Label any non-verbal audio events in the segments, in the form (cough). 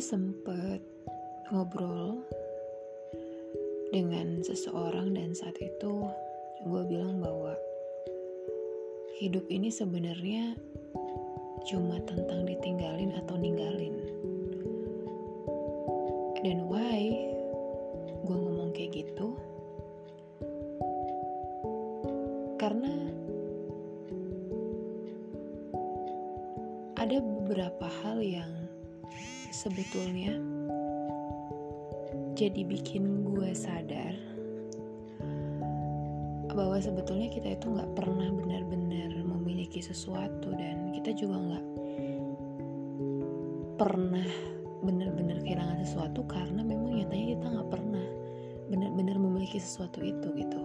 gue sempet ngobrol dengan seseorang dan saat itu gue bilang bahwa hidup ini sebenarnya cuma tentang ditinggalin atau ninggalin. Dan why gue ngomong kayak gitu? Karena sebetulnya jadi bikin gue sadar bahwa sebetulnya kita itu nggak pernah benar-benar memiliki sesuatu dan kita juga nggak pernah benar-benar kehilangan sesuatu karena memang nyatanya kita nggak pernah benar-benar memiliki sesuatu itu gitu.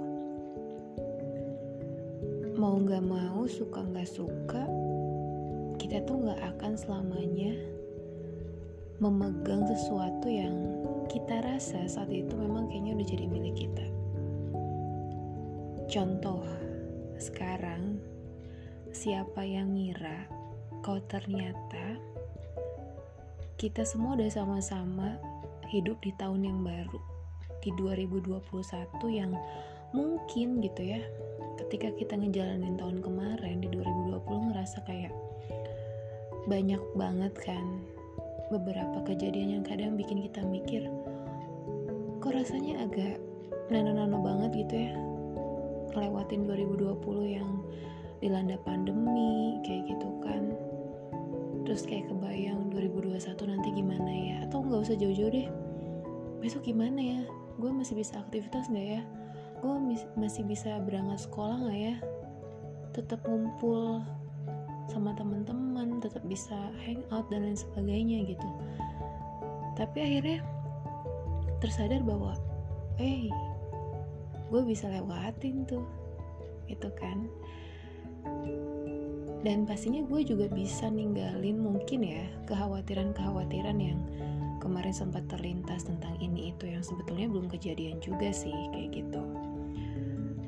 Mau nggak mau suka nggak suka kita tuh nggak akan selamanya memegang sesuatu yang kita rasa saat itu memang kayaknya udah jadi milik kita. Contoh, sekarang siapa yang ngira kau ternyata kita semua udah sama-sama hidup di tahun yang baru di 2021 yang mungkin gitu ya ketika kita ngejalanin tahun kemarin di 2020 ngerasa kayak banyak banget kan beberapa kejadian yang kadang bikin kita mikir kok rasanya agak nano-nano banget gitu ya ngelewatin 2020 yang dilanda pandemi kayak gitu kan. Terus kayak kebayang 2021 nanti gimana ya? Atau nggak usah jauh-jauh deh besok gimana ya? Gue masih bisa aktivitas nggak ya? Gue masih bisa berangkat sekolah nggak ya? Tetap ngumpul sama teman-teman tetap bisa hangout dan lain sebagainya gitu. Tapi akhirnya tersadar bahwa eh hey, gue bisa lewatin tuh itu kan. Dan pastinya gue juga bisa ninggalin mungkin ya kekhawatiran-kekhawatiran yang kemarin sempat terlintas tentang ini itu yang sebetulnya belum kejadian juga sih kayak gitu.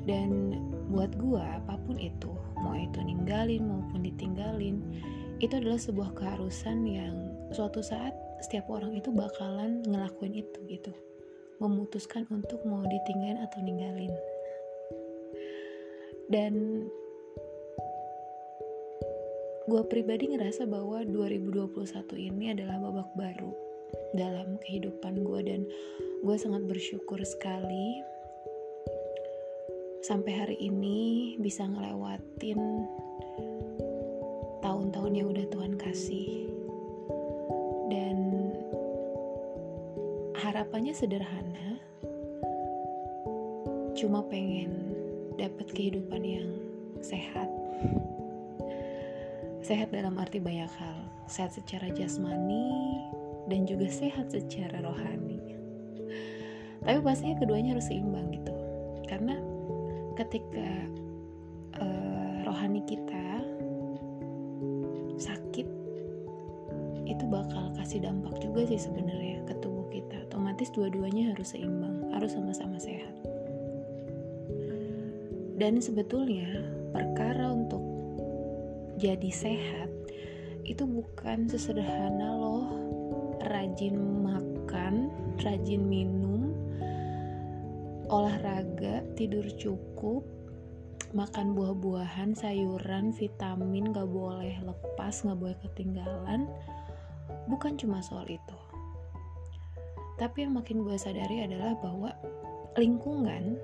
Dan buat gue apa pun itu mau itu ninggalin maupun ditinggalin itu adalah sebuah keharusan yang suatu saat setiap orang itu bakalan ngelakuin itu gitu. Memutuskan untuk mau ditinggalin atau ninggalin. Dan gue pribadi ngerasa bahwa 2021 ini adalah babak baru dalam kehidupan gue dan gue sangat bersyukur sekali sampai hari ini bisa ngelewatin tahun-tahun yang udah Tuhan kasih. Dan harapannya sederhana cuma pengen dapat kehidupan yang sehat. Sehat dalam arti banyak hal. Sehat secara jasmani dan juga sehat secara rohani. Tapi pastinya keduanya harus seimbang gitu ketika uh, rohani kita sakit itu bakal kasih dampak juga sih sebenarnya ke tubuh kita. Otomatis dua-duanya harus seimbang harus sama-sama sehat. Dan sebetulnya perkara untuk jadi sehat itu bukan sesederhana loh rajin makan rajin minum olahraga, tidur cukup, makan buah-buahan, sayuran, vitamin gak boleh lepas, gak boleh ketinggalan. Bukan cuma soal itu. Tapi yang makin gue sadari adalah bahwa lingkungan,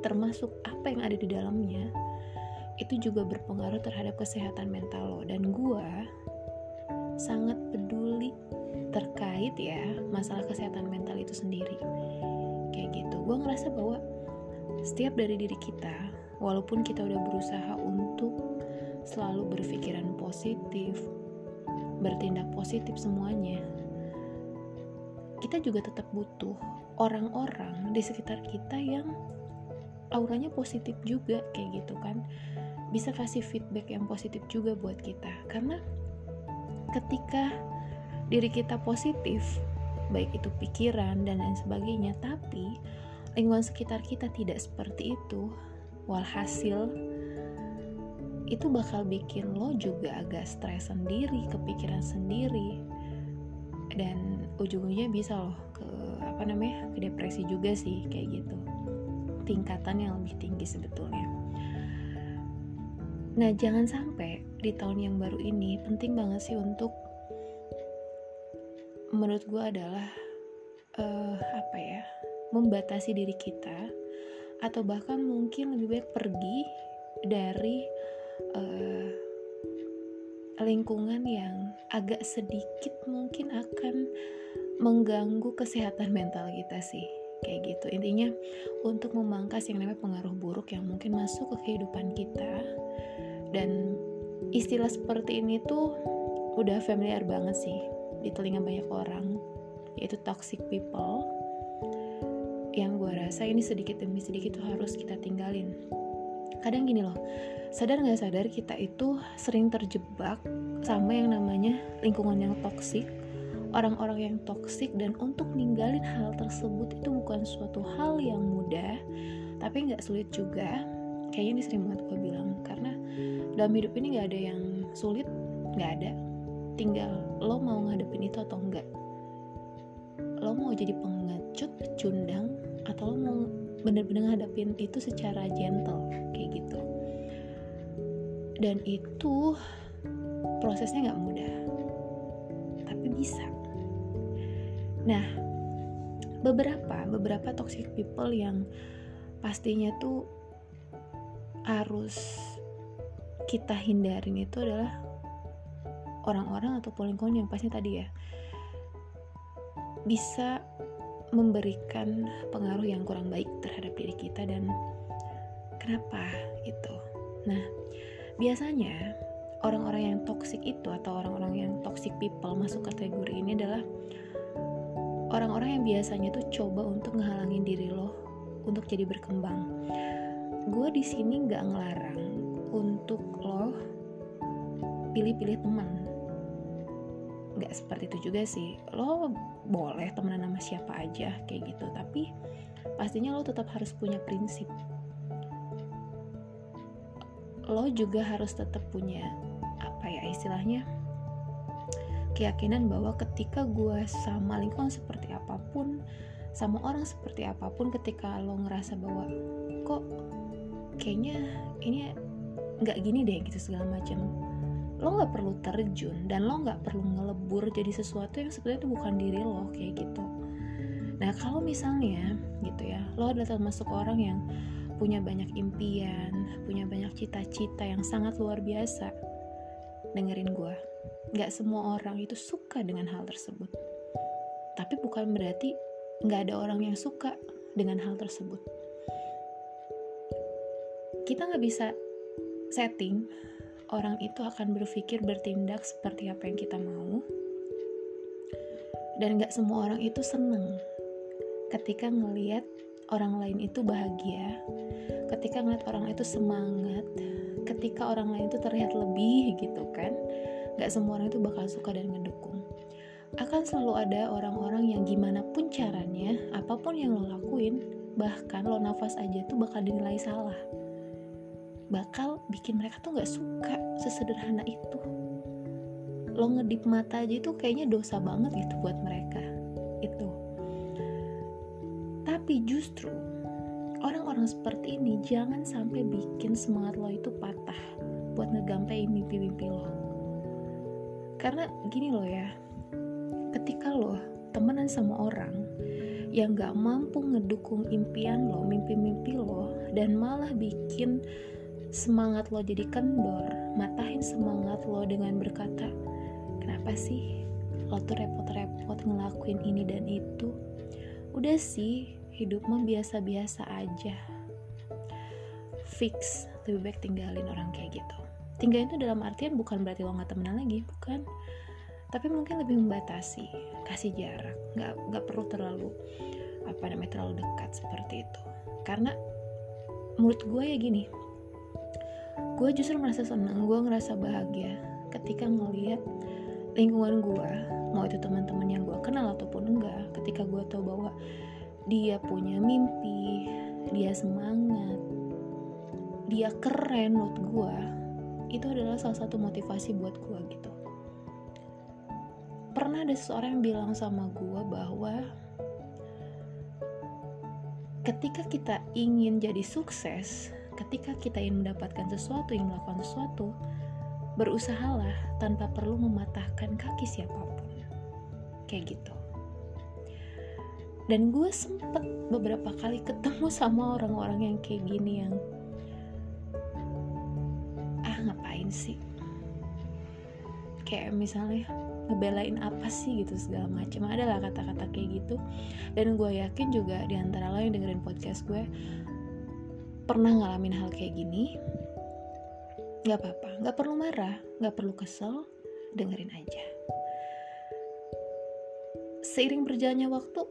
termasuk apa yang ada di dalamnya, itu juga berpengaruh terhadap kesehatan mental lo. Dan gue sangat peduli terkait ya masalah kesehatan mental itu sendiri gitu. Gue ngerasa bahwa setiap dari diri kita walaupun kita udah berusaha untuk selalu berpikiran positif bertindak positif semuanya kita juga tetap butuh orang-orang di sekitar kita yang auranya positif juga kayak gitu kan. Bisa kasih feedback yang positif juga buat kita. Karena ketika diri kita positif baik itu pikiran dan lain sebagainya tapi lingkungan sekitar kita tidak seperti itu. Walhasil itu bakal bikin lo juga agak stres sendiri kepikiran sendiri. Dan ujung-ujungnya bisa loh ke apa namanya ke depresi juga sih kayak gitu. Tingkatan yang lebih tinggi sebetulnya. Nah jangan sampai di tahun yang baru ini penting banget sih untuk menurut gue adalah uh, apa ya membatasi diri kita atau bahkan mungkin lebih baik pergi dari uh, lingkungan yang agak sedikit mungkin akan mengganggu kesehatan mental kita sih kayak gitu. Intinya untuk memangkas yang namanya pengaruh buruk yang mungkin masuk ke kehidupan kita dan istilah seperti ini tuh udah familiar banget sih di telinga banyak orang yaitu toxic people. Yang gue rasa ini sedikit demi sedikit tuh harus kita tinggalin. Kadang gini loh sadar nggak sadar kita itu sering terjebak sama yang namanya lingkungan yang toksik orang-orang yang toksik dan untuk ninggalin hal tersebut itu bukan suatu hal yang mudah tapi nggak sulit juga. Kayaknya ini sering banget gue bilang karena dalam hidup ini nggak ada yang sulit nggak ada tinggal lo mau ngadepin itu atau enggak? Lo mau jadi pengecut pecundang atau lo mau bener-bener ngadepin itu secara gentle kayak gitu. Dan itu prosesnya nggak mudah tapi bisa. Nah beberapa beberapa toxic people yang pastinya tuh harus kita hindarin itu adalah orang-orang atau lingkungan yang pastinya tadi ya bisa memberikan pengaruh yang kurang baik terhadap diri kita dan kenapa itu. Nah, biasanya orang-orang yang toxic itu atau orang-orang yang toxic people masuk kategori ini adalah orang-orang yang biasanya tuh coba untuk ngehalangin diri lo untuk jadi berkembang. Gue di sini nggak ngelarang untuk lo pilih-pilih teman nggak seperti itu juga sih. Lo boleh temenan sama siapa aja kayak gitu. Tapi pastinya lo tetap harus punya prinsip. Lo juga harus tetap punya apa ya istilahnya keyakinan bahwa ketika gue sama lingkungan seperti apa pun sama orang seperti apa pun ketika lo ngerasa bahwa kok kayaknya ini nggak gini deh gitu segala macam lo nggak perlu terjun dan lo nggak perlu ngelebur jadi sesuatu yang sebenarnya itu bukan diri lo kayak gitu. Nah kalau misalnya gitu ya lo adalah termasuk orang yang punya banyak impian punya banyak cita-cita yang sangat luar biasa dengerin gue nggak semua orang itu suka dengan hal tersebut. Tapi bukan berarti nggak ada orang yang suka dengan hal tersebut. Kita nggak bisa setting orang itu akan berpikir bertindak seperti apa yang kita mau. Dan gak semua orang itu seneng ketika ngeliat orang lain itu bahagia ketika ngeliat orang itu semangat ketika orang lain itu terlihat lebih gitu kan. Gak semua orang itu bakal suka dan ngedukung. Akan selalu ada orang-orang yang gimana pun caranya apa pun yang lo lakuin bahkan lo nafas aja tuh bakal dinilai salah bakal bikin mereka tuh nggak suka sesederhana itu. Lo ngedip mata aja itu kayaknya dosa banget gitu buat mereka itu tapi justru orang-orang seperti ini jangan sampai bikin semangat lo itu patah buat ngegampai mimpi-mimpi lo. Karena gini lo ya ketika lo temenan sama orang yang gak mampu ngedukung impian lo, mimpi-mimpi lo, dan malah bikin semangat lo jadi kendor, matahin semangat lo dengan berkata, kenapa sih lo tuh repot-repot ngelakuin ini dan itu? Udah sih, hidup mah biasa-biasa aja. Fix, lebih baik tinggalin orang kayak gitu. Tinggalin itu dalam artian bukan berarti lo gak temenan lagi, bukan. Tapi mungkin lebih membatasi, kasih jarak, nggak nggak perlu terlalu apa namanya terlalu dekat seperti itu. Karena menurut gue ya gini, gue justru merasa senang gue ngerasa bahagia ketika ngelihat lingkungan gue mau itu teman-teman yang gue kenal ataupun enggak ketika gue tahu bahwa dia punya mimpi dia semangat dia keren menurut gue itu adalah salah satu motivasi buat gue gitu. Pernah ada seseorang yang bilang sama gue bahwa ketika kita ingin jadi sukses ketika kita ingin mendapatkan sesuatu ingin melakukan sesuatu berusahalah tanpa perlu mematahkan kaki siapa pun. Kayak gitu. Dan gue sempet beberapa kali ketemu sama orang-orang yang kayak gini yang ah ngapain sih? Kayak misalnya ngebelain apa sih? gitu segala macam adalah kata-kata kayak gitu. Dan gue yakin juga di antara lo yang dengerin podcast gue pernah ngalamin hal kayak gini nggak apa-apa nggak perlu marah nggak perlu kesel dengerin aja. Seiring berjalannya waktu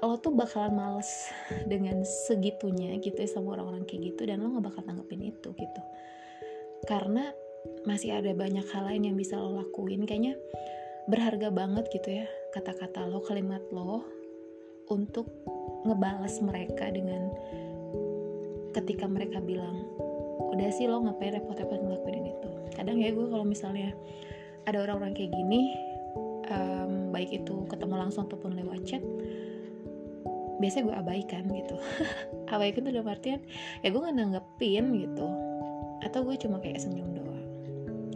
lo tuh bakalan males dengan segitunya gitu ya sama orang-orang kayak gitu dan lo gak bakal tanggepin itu gitu. Karena masih ada banyak hal lain yang bisa lo lakuin. Kayaknya berharga banget gitu ya kata-kata lo kalimat lo untuk ngebales mereka dengan ketika mereka bilang udah sih lo ngapain repot-repot ngelakuin itu kadang ya gue kalau misalnya ada orang-orang kayak gini um, baik itu ketemu langsung ataupun lewat chat biasanya gue abaikan gitu. (laughs) Abaikan tuh dalam artian ya gue gak nanggepin gitu. Atau gue cuma kayak senyum doang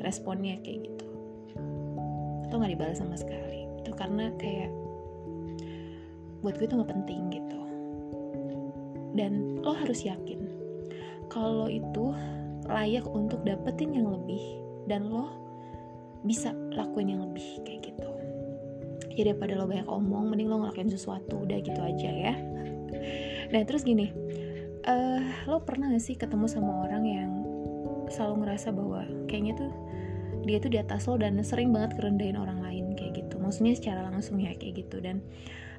responnya kayak gitu. Atau nggak dibalas sama sekali. Itu karena kayak buat gue itu nggak penting gitu. Dan lo harus yakin kalau itu layak untuk dapetin yang lebih dan lo bisa lakuin yang lebih kayak gitu. Ya daripada lo banyak omong mending lo ngelakuin sesuatu udah gitu aja ya. Nah terus gini uh, lo pernah gak sih ketemu sama orang yang selalu ngerasa bahwa kayaknya tuh dia tuh di atas lo dan sering banget kerendahin orang lain kayak gitu. Maksudnya secara langsung ya kayak gitu. Dan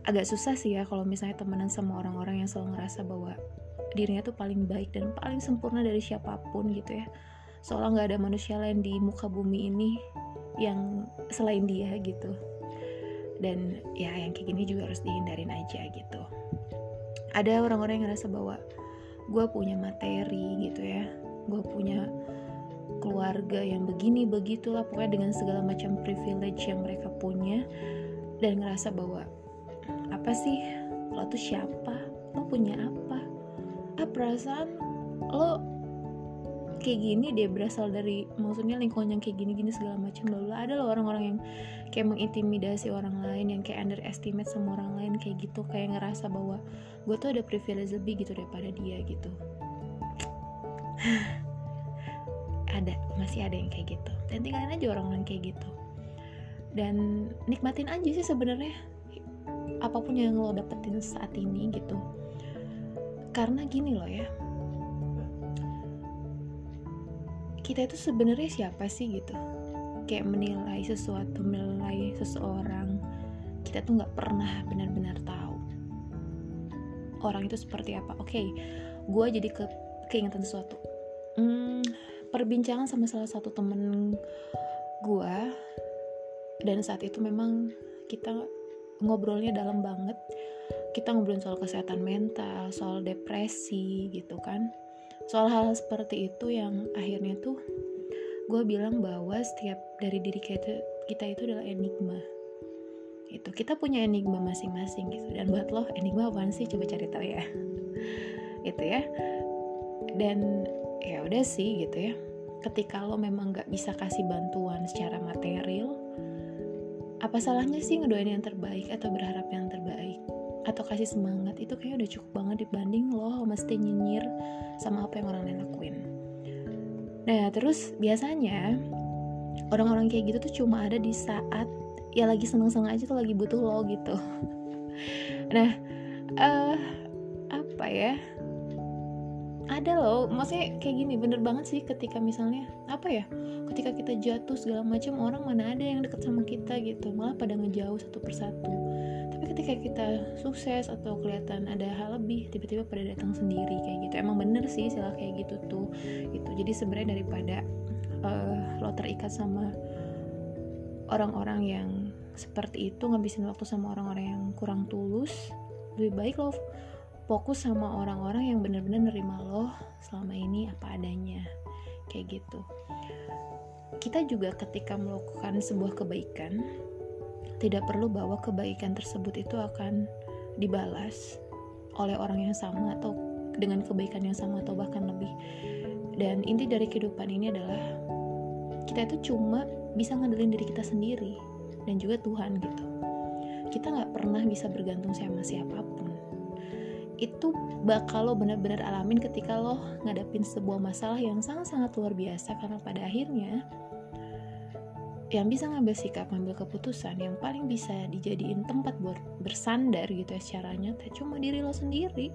agak susah sih ya kalau misalnya temenan sama orang-orang yang selalu ngerasa bahwa dirinya tuh paling baik dan paling sempurna dari siapa pun gitu ya. Seolah nggak ada manusia lain di muka bumi ini yang selain dia gitu. Dan ya yang kayak gini juga harus dihindarin aja gitu. Ada orang-orang yang ngerasa bahwa gue punya materi gitu ya. Gue punya keluarga yang begini begitulah pokoknya dengan segala macam privilege yang mereka punya. Dan ngerasa bahwa apa sih? Lo tuh siapa? Lo punya apa perasaan lo kayak gini dia berasal dari maksudnya lingkungan yang kayak gini-gini segala macam. Lalu ada loh orang-orang yang kayak mengintimidasi orang lain yang kayak underestimate sama orang lain kayak gitu. Kayak ngerasa bahwa gue tuh ada privilege lebih gitu daripada dia gitu. (sighs) Ada masih ada yang kayak gitu. Dan tinggalin aja orang-orang kayak gitu. Dan nikmatin aja sih sebenarnya apa pun yang lo dapetin saat ini gitu karena gini loh ya. Kita itu sebenarnya siapa sih gitu? Kayak menilai sesuatu menilai seseorang kita tuh nggak pernah benar-benar tahu. Orang itu seperti apa? Oke okay, gue jadi ke keingetan sesuatu. Hmm, perbincangan sama salah satu temen gue dan saat itu memang kita ngobrolnya dalam banget kita ngobrolin soal kesehatan mental soal depresi gitu kan. Soal hal, hal seperti itu yang akhirnya tuh gue bilang bahwa setiap dari diri kita kita itu adalah enigma. Itu kita punya enigma masing-masing gitu. Dan buat lo enigma apa sih? Coba cari tahu ya. (laughs) Itu ya. Dan ya udah sih gitu ya. Ketika lo memang nggak bisa kasih bantuan secara material apa salahnya sih ngedoain yang terbaik atau berharap yang terbaik atau kasih semangat itu kayak udah cukup banget dibanding lo mesti nyinyir sama apa yang orang lain lakuin. Nah terus biasanya orang-orang kayak gitu tuh cuma ada di saat ya lagi seneng-seneng aja tuh lagi butuh lo gitu. (laughs) Nah uh, apa ya? Ada loh maksudnya kayak gini bener banget sih ketika misalnya apa ya? Ketika kita jatuh segala macam orang mana ada yang deket sama kita gitu malah pada ngejauh satu persatu ketika kita sukses atau kelihatan ada hal lebih tiba-tiba pada datang sendiri kayak gitu. Emang bener sih istilah kayak gitu tuh gitu. Jadi sebenarnya daripada uh, lo terikat sama orang-orang yang seperti itu ngabisin waktu sama orang-orang yang kurang tulus lebih baik lo fokus sama orang-orang yang bener-bener nerima lo selama ini apa adanya kayak gitu. Kita juga ketika melakukan sebuah kebaikan tidak perlu bahwa kebaikan tersebut itu akan dibalas oleh orang yang sama atau dengan kebaikan yang sama atau bahkan lebih. Dan inti dari kehidupan ini adalah kita itu cuma bisa ngandelin diri kita sendiri dan juga Tuhan gitu. Kita nggak pernah bisa bergantung sama siapa pun. Itu bakal lo benar-benar alamin ketika lo ngadapin sebuah masalah yang sangat-sangat luar biasa karena pada akhirnya yang bisa ngambil sikap, ngambil keputusan yang paling bisa dijadiin tempat buat bersandar gitu ya secara nyata cuma diri lo sendiri.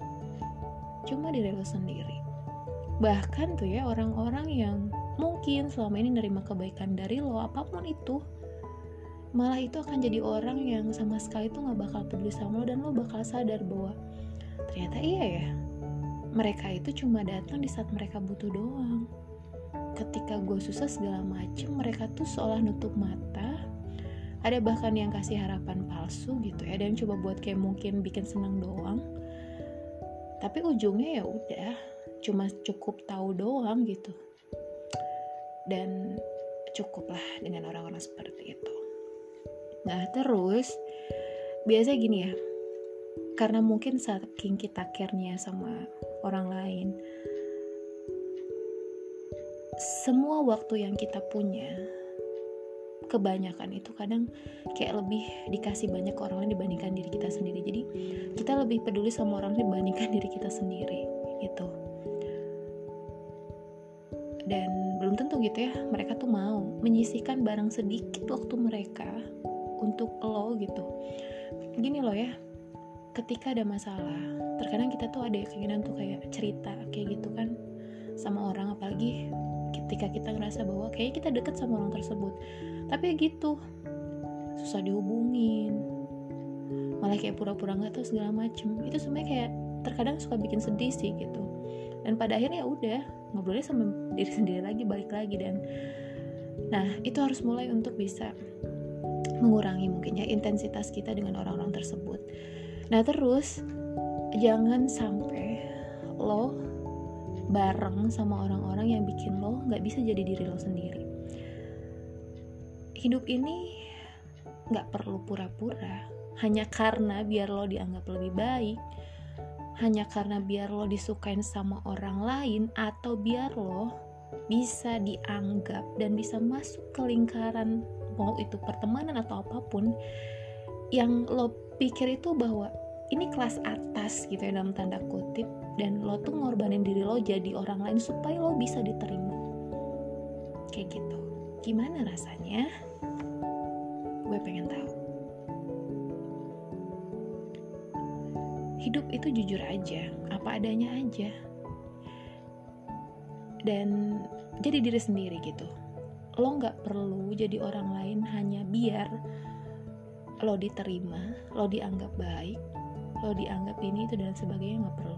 Cuma diri lo sendiri. Bahkan tuh ya orang-orang yang mungkin selama ini nerima kebaikan dari lo apa pun itu malah itu akan jadi orang yang sama sekali tuh nggak bakal peduli sama lo dan lo bakal sadar bahwa ternyata iya ya mereka itu cuma datang di saat mereka butuh doang ketika gue susah segala macem mereka tuh seolah nutup mata. Ada bahkan yang kasih harapan palsu gitu ya dan coba buat kayak mungkin bikin seneng doang. Tapi ujungnya ya udah cuma cukup tahu doang gitu. Dan cukuplah dengan orang-orang seperti itu. Nah terus biasa gini ya karena mungkin saking kita care sama orang lain semua waktu yang kita punya kebanyakan itu kadang kayak lebih dikasih banyak ke orang lain dibandingkan diri kita sendiri. Jadi kita lebih peduli sama orang lain dibandingkan diri kita sendiri gitu. Dan belum tentu gitu ya mereka tuh mau menyisihkan barang sedikit waktu mereka untuk lo gitu. Gini loh ya ketika ada masalah terkadang kita tuh ada keinginan tuh kayak cerita kayak gitu kan sama orang. Apalagi ketika kita ngerasa bahwa kayak kita deket sama orang tersebut. Tapi ya gitu susah dihubungin malah kayak pura-pura nggak tahu segala macem. Itu sebenarnya kayak terkadang suka bikin sedih sih gitu. Dan pada akhirnya ya udah ngobrolnya sama diri (laughs) sendiri lagi balik lagi dan nah itu harus mulai untuk bisa mengurangi mungkin ya intensitas kita dengan orang-orang tersebut. Nah terus jangan sampai lo bareng sama orang-orang yang bikin lo nggak bisa jadi diri lo sendiri. Hidup ini nggak perlu pura-pura. Hanya karena biar lo dianggap lebih baik hanya karena biar lo disukain sama orang lain atau biar lo bisa dianggap dan bisa masuk ke lingkaran mau itu pertemanan atau apa pun yang lo pikir itu bahwa ini kelas atas gitu ya dalam tanda kutip dan lo tuh ngorbanin diri lo jadi orang lain supaya lo bisa diterima. Kayak gitu. Gimana rasanya? Gue pengen tahu. Hidup itu jujur aja apa adanya aja. Dan jadi diri sendiri gitu. Lo nggak perlu jadi orang lain hanya biar lo diterima lo dianggap baik lo dianggap ini itu dan sebagainya nggak perlu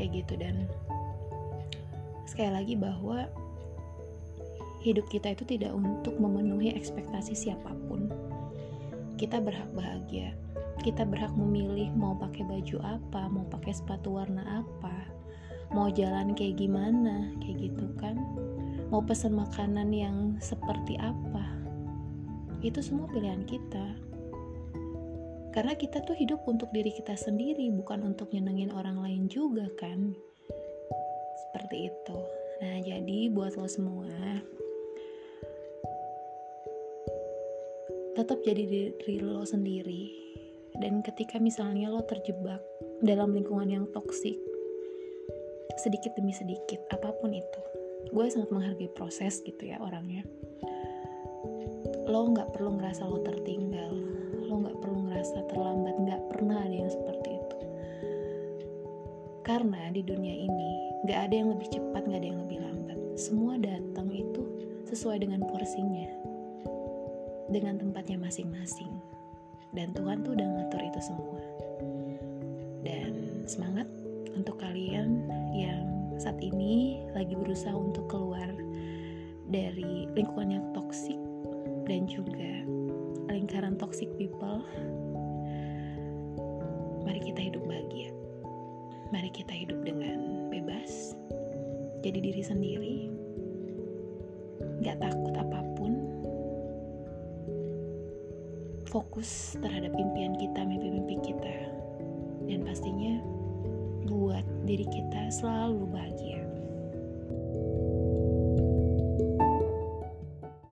kayak gitu. Dan sekali lagi bahwa hidup kita itu tidak untuk memenuhi ekspektasi siapa pun. Kita berhak bahagia. Kita berhak memilih mau pakai baju apa mau pakai sepatu warna apa mau jalan kayak gimana kayak gitu kan. Mau pesan makanan yang seperti apa. Itu semua pilihan kita karena kita tuh hidup untuk diri kita sendiri, bukan untuk nyenengin orang lain juga kan. Seperti itu. Nah, jadi buat lo semua, tetap jadi diri lo sendiri. Dan ketika misalnya lo terjebak dalam lingkungan yang toksik, sedikit demi sedikit, apa pun itu, gue sangat menghargai proses gitu ya orangnya. Lo nggak perlu ngerasa lo tertinggal, lo nggak perlu ngerasa terlambat nggak pernah ada yang seperti itu. Karena di dunia ini nggak ada yang lebih cepat nggak ada yang lebih lambat. Semua datang itu sesuai dengan porsinya dengan tempatnya masing-masing. Dan Tuhan tuh udah ngatur itu semua. Dan semangat untuk kalian yang saat ini lagi berusaha untuk keluar dari lingkungan yang toksik dan juga lingkaran toxic people Mari kita hidup bahagia. Mari kita hidup dengan bebas. Jadi diri sendiri. Gak takut apa pun. fokus terhadap impian kita, mimpi-mimpi kita. Dan pastinya buat diri kita selalu bahagia.